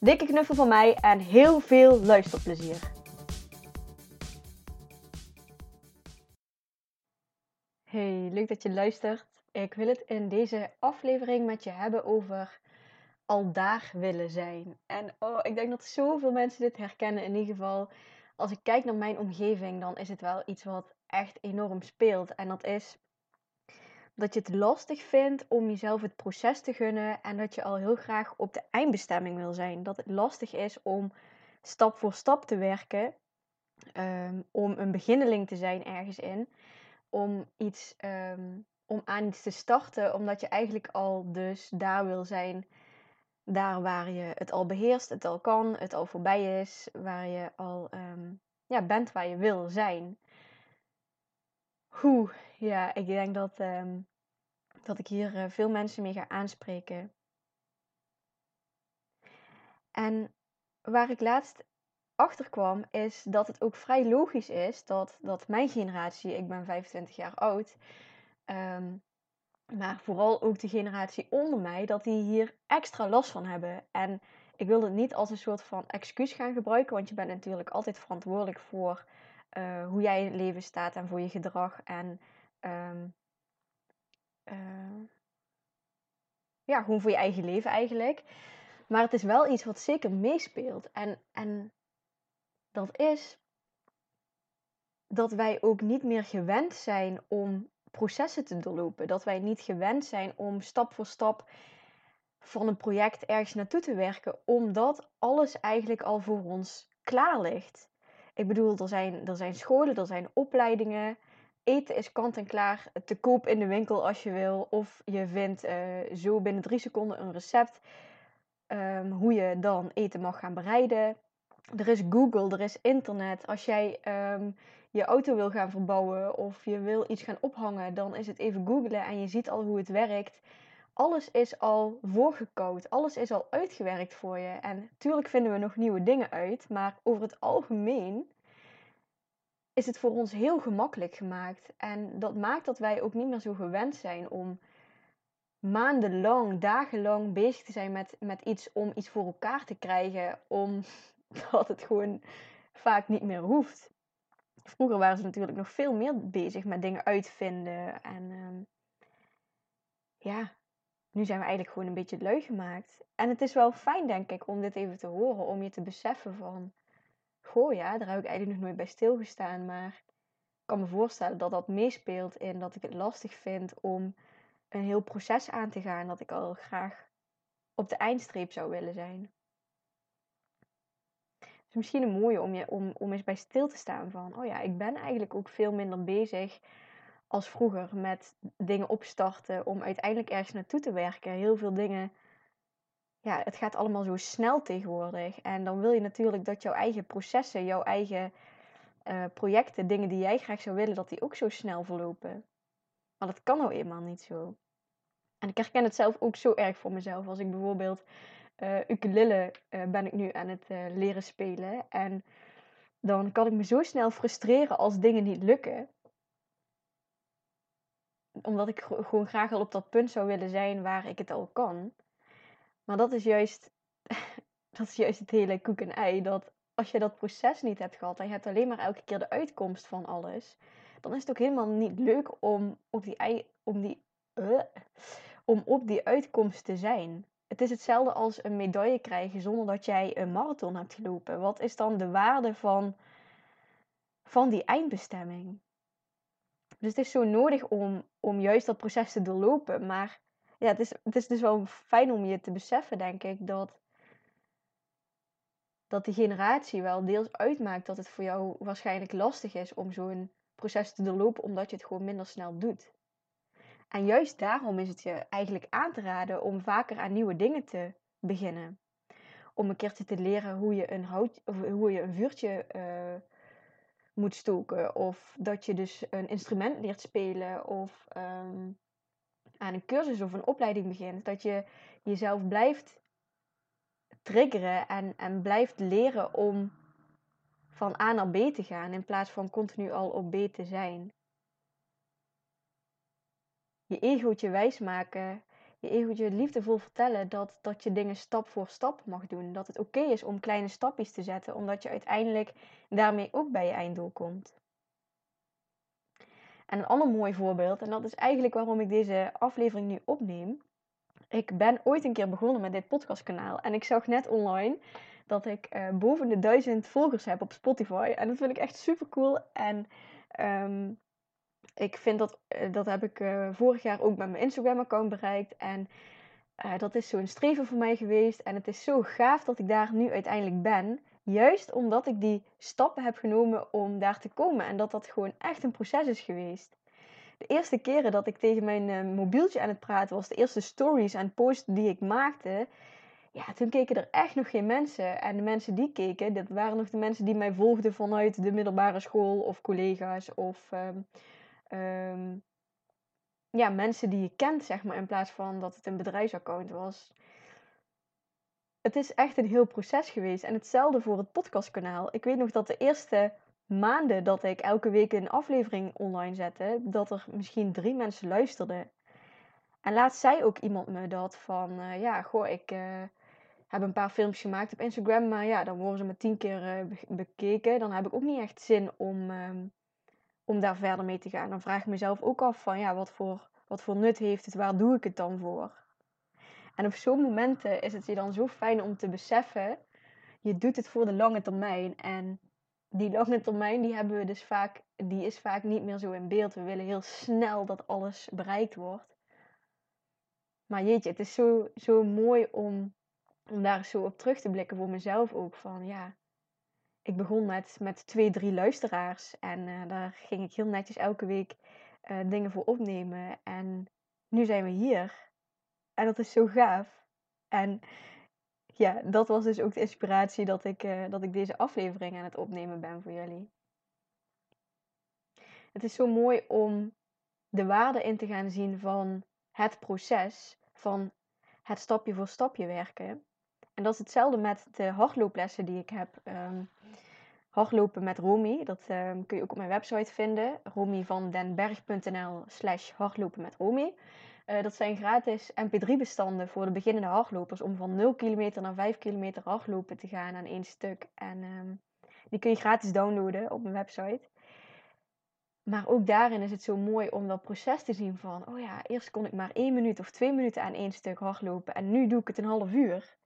Dikke knuffel van mij en heel veel luisterplezier. Hey, leuk dat je luistert. Ik wil het in deze aflevering met je hebben over al daar willen zijn. En oh, ik denk dat zoveel mensen dit herkennen. In ieder geval, als ik kijk naar mijn omgeving, dan is het wel iets wat echt enorm speelt. En dat is dat je het lastig vindt om jezelf het proces te gunnen en dat je al heel graag op de eindbestemming wil zijn. Dat het lastig is om stap voor stap te werken, um, om een beginneling te zijn ergens in, om, iets, um, om aan iets te starten, omdat je eigenlijk al dus daar wil zijn, daar waar je het al beheerst, het al kan, het al voorbij is, waar je al um, ja, bent waar je wil zijn. Hoe, ja, ik denk dat, um, dat ik hier uh, veel mensen mee ga aanspreken. En waar ik laatst achter kwam, is dat het ook vrij logisch is dat, dat mijn generatie, ik ben 25 jaar oud, um, maar vooral ook de generatie onder mij, dat die hier extra last van hebben. En ik wil het niet als een soort van excuus gaan gebruiken, want je bent natuurlijk altijd verantwoordelijk voor uh, hoe jij in het leven staat en voor je gedrag. En um, uh, ja, gewoon voor je eigen leven eigenlijk. Maar het is wel iets wat zeker meespeelt. En, en dat is dat wij ook niet meer gewend zijn om processen te doorlopen. Dat wij niet gewend zijn om stap voor stap van een project ergens naartoe te werken, omdat alles eigenlijk al voor ons klaar ligt. Ik bedoel, er zijn, er zijn scholen, er zijn opleidingen. Eten is kant en klaar te koop in de winkel als je wil. Of je vindt uh, zo binnen drie seconden een recept um, hoe je dan eten mag gaan bereiden. Er is Google, er is internet. Als jij um, je auto wil gaan verbouwen of je wil iets gaan ophangen, dan is het even googlen en je ziet al hoe het werkt. Alles is al voorgekoud, alles is al uitgewerkt voor je. En tuurlijk vinden we nog nieuwe dingen uit, maar over het algemeen is het voor ons heel gemakkelijk gemaakt. En dat maakt dat wij ook niet meer zo gewend zijn om maandenlang, dagenlang bezig te zijn met, met iets om iets voor elkaar te krijgen, omdat het gewoon vaak niet meer hoeft. Vroeger waren ze natuurlijk nog veel meer bezig met dingen uitvinden. En um, ja, nu zijn we eigenlijk gewoon een beetje lui gemaakt. En het is wel fijn, denk ik, om dit even te horen. Om je te beseffen van... Goh ja, daar heb ik eigenlijk nog nooit bij stilgestaan. Maar ik kan me voorstellen dat dat meespeelt in dat ik het lastig vind om een heel proces aan te gaan. Dat ik al graag op de eindstreep zou willen zijn. Het is misschien een mooie om, je, om, om eens bij stil te staan van... Oh ja, ik ben eigenlijk ook veel minder bezig als vroeger met dingen opstarten om uiteindelijk ergens naartoe te werken. Heel veel dingen, ja, het gaat allemaal zo snel tegenwoordig. En dan wil je natuurlijk dat jouw eigen processen, jouw eigen uh, projecten, dingen die jij graag zou willen, dat die ook zo snel verlopen. Maar dat kan nou eenmaal niet zo. En ik herken het zelf ook zo erg voor mezelf. Als ik bijvoorbeeld uh, ukulele uh, ben ik nu aan het leren spelen. En dan kan ik me zo snel frustreren als dingen niet lukken omdat ik gewoon graag al op dat punt zou willen zijn waar ik het al kan. Maar dat is juist, dat is juist het hele koek en ei. Dat als je dat proces niet hebt gehad en je hebt alleen maar elke keer de uitkomst van alles, dan is het ook helemaal niet leuk om op die, om die, uh, om op die uitkomst te zijn. Het is hetzelfde als een medaille krijgen zonder dat jij een marathon hebt gelopen. Wat is dan de waarde van, van die eindbestemming? Dus het is zo nodig om, om juist dat proces te doorlopen. Maar ja, het is, het is dus wel fijn om je te beseffen, denk ik, dat, dat die generatie wel deels uitmaakt dat het voor jou waarschijnlijk lastig is om zo'n proces te doorlopen, omdat je het gewoon minder snel doet. En juist daarom is het je eigenlijk aan te raden om vaker aan nieuwe dingen te beginnen. om een keertje te leren hoe je een, hout, of hoe je een vuurtje uh, moet stoken. Of dat je dus een instrument leert spelen. Of um, aan een cursus of een opleiding begint. Dat je jezelf blijft triggeren en, en blijft leren om van A naar B te gaan. In plaats van continu al op B te zijn. Je egootje wijsmaken je egootje liefdevol vertellen dat, dat je dingen stap voor stap mag doen. Dat het oké is om kleine stapjes te zetten, omdat je uiteindelijk daarmee ook bij je einddoel komt. En een ander mooi voorbeeld, en dat is eigenlijk waarom ik deze aflevering nu opneem. Ik ben ooit een keer begonnen met dit podcastkanaal en ik zag net online dat ik uh, boven de duizend volgers heb op Spotify. En dat vind ik echt super cool. En um, ik vind dat, eh, dat heb ik uh, vorig jaar ook met mijn Instagram-account bereikt. En dat is zo'n streven voor mij geweest. En het is zo gaaf dat ik daar nu uiteindelijk ben. Juist omdat ik die stappen heb genomen om daar te komen. En dat dat gewoon echt een proces is geweest. De eerste keren dat ik tegen mijn mobieltje aan het praten was, de eerste stories en posts die ik maakte, ja, toen keken er echt nog geen mensen. En de mensen die keken, dat waren nog de mensen die mij volgden vanuit de middelbare school of collega's of um, um, ja, mensen die je kent, zeg maar, in plaats van dat het een bedrijfsaccount was. Het is echt een heel proces geweest. En hetzelfde voor het podcastkanaal. Ik weet nog dat de eerste maanden dat ik elke week een aflevering online zette, dat er misschien drie mensen luisterden. En laatst zei ook iemand me dat van, uh, ja, goh, ik uh, heb een paar filmpjes gemaakt op Instagram, maar ja, dan worden ze met tien keer uh, bekeken. Dan heb ik ook niet echt zin om, um, om daar verder mee te gaan. Dan vraag ik mezelf ook af van ja, wat voor, wat voor nut heeft het? Waar doe ik het dan voor? En op zo'n momenten is het je dan zo fijn om te beseffen, je doet het voor de lange termijn. En die lange termijn, die hebben we dus vaak, die is vaak niet meer zo in beeld. We willen heel snel dat alles bereikt wordt. Maar jeetje, het is zo, zo mooi om, om daar zo op terug te blikken voor mezelf ook. Van ja, ik begon met, met twee, drie luisteraars. En uh, daar ging ik heel netjes elke week uh, dingen voor opnemen. En nu zijn we hier. En dat is zo gaaf. En ja, dat was dus ook de inspiratie dat ik, uh, dat ik deze aflevering aan het opnemen ben voor jullie. Het is zo mooi om de waarde in te gaan zien van het proces, van het stapje voor stapje werken. En dat is hetzelfde met de hardlooplessen die ik heb. Um, hardlopen met Romy. Dat um, kun je ook op mijn website vinden. romyvandenberg.nl slash hardlopen met Romy. Uh, dat zijn gratis mp3-bestanden voor de beginnende hardlopers. Om van 0 kilometer naar 5 kilometer hardlopen te gaan aan één stuk. En um, die kun je gratis downloaden op mijn website. Maar ook daarin is het zo mooi om dat proces te zien van... Oh ja, eerst kon ik maar één minuut of twee minuten aan één stuk hardlopen. En nu doe ik het een half uur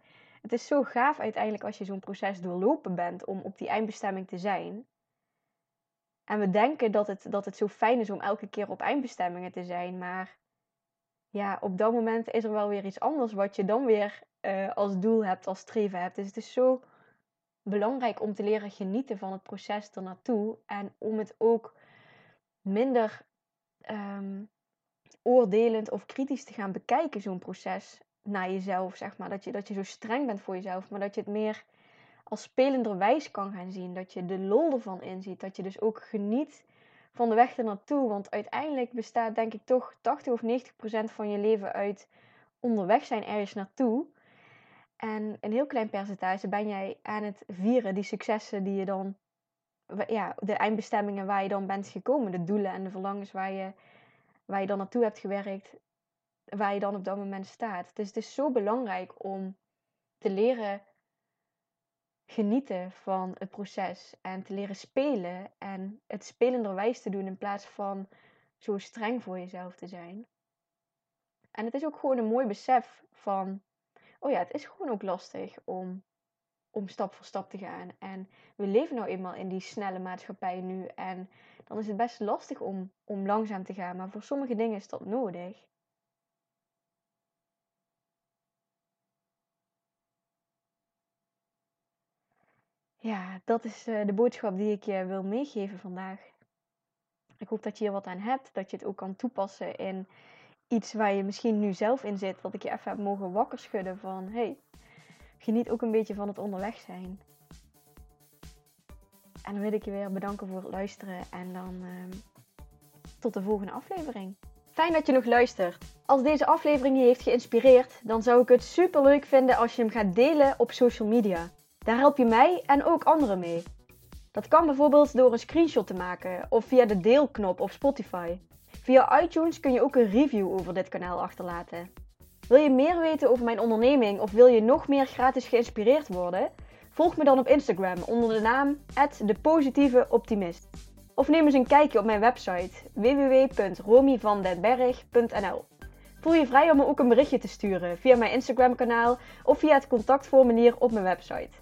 het is zo gaaf uiteindelijk als je zo'n proces doorlopen bent om op die eindbestemming te zijn. En we denken dat het, dat het zo fijn is om elke keer op eindbestemmingen te zijn, maar ja, op dat moment is er wel weer iets anders wat je dan weer uh, als doel hebt, als streven hebt. Dus het is zo belangrijk om te leren genieten van het proces ernaartoe en om het ook minder um, oordelend of kritisch te gaan bekijken, zo'n proces naar jezelf, zeg maar. Dat je, dat je zo streng bent voor jezelf, maar dat je het meer als spelenderwijs kan gaan zien. Dat je de lol ervan inziet. Dat je dus ook geniet van de weg ernaartoe. Want uiteindelijk bestaat denk ik toch 80 of 90 procent van je leven uit onderweg zijn ergens naartoe. En een heel klein percentage ben jij aan het vieren, die successen die je dan, ja, de eindbestemmingen waar je dan bent gekomen, de doelen en de verlangens waar je, waar je dan naartoe hebt gewerkt waar je dan op dat moment staat. Dus het is zo belangrijk om te leren genieten van het proces en te leren spelen en het spelenderwijs te doen in plaats van zo streng voor jezelf te zijn. En het is ook gewoon een mooi besef van, oh ja, het is gewoon ook lastig om, om stap voor stap te gaan. En we leven nou eenmaal in die snelle maatschappij nu en dan is het best lastig om, om langzaam te gaan. Maar voor sommige dingen is dat nodig. Ja, dat is uh, de boodschap die ik je wil meegeven vandaag. Ik hoop dat je hier wat aan hebt, dat je het ook kan toepassen in iets waar je misschien nu zelf in zit. Dat ik je even heb mogen wakker schudden van, hey, geniet ook een beetje van het onderweg zijn. En dan wil ik je weer bedanken voor het luisteren en dan ehm, tot de volgende aflevering. Fijn dat je nog luistert. Als deze aflevering je heeft geïnspireerd, dan zou ik het super leuk vinden als je hem gaat delen op social media. Daar help je mij en ook anderen mee. Dat kan bijvoorbeeld door een screenshot te maken of via de deelknop op Spotify. Via iTunes kun je ook een review over dit kanaal achterlaten. Wil je meer weten over mijn onderneming of wil je nog meer gratis geïnspireerd worden? Volg me dan op Instagram onder de naam @depositieveoptimist. Of neem eens een kijkje op mijn website www.romyvandenberg.nl. Voel je vrij om me ook een berichtje te sturen via mijn Instagram kanaal of via het contactformulier op mijn website.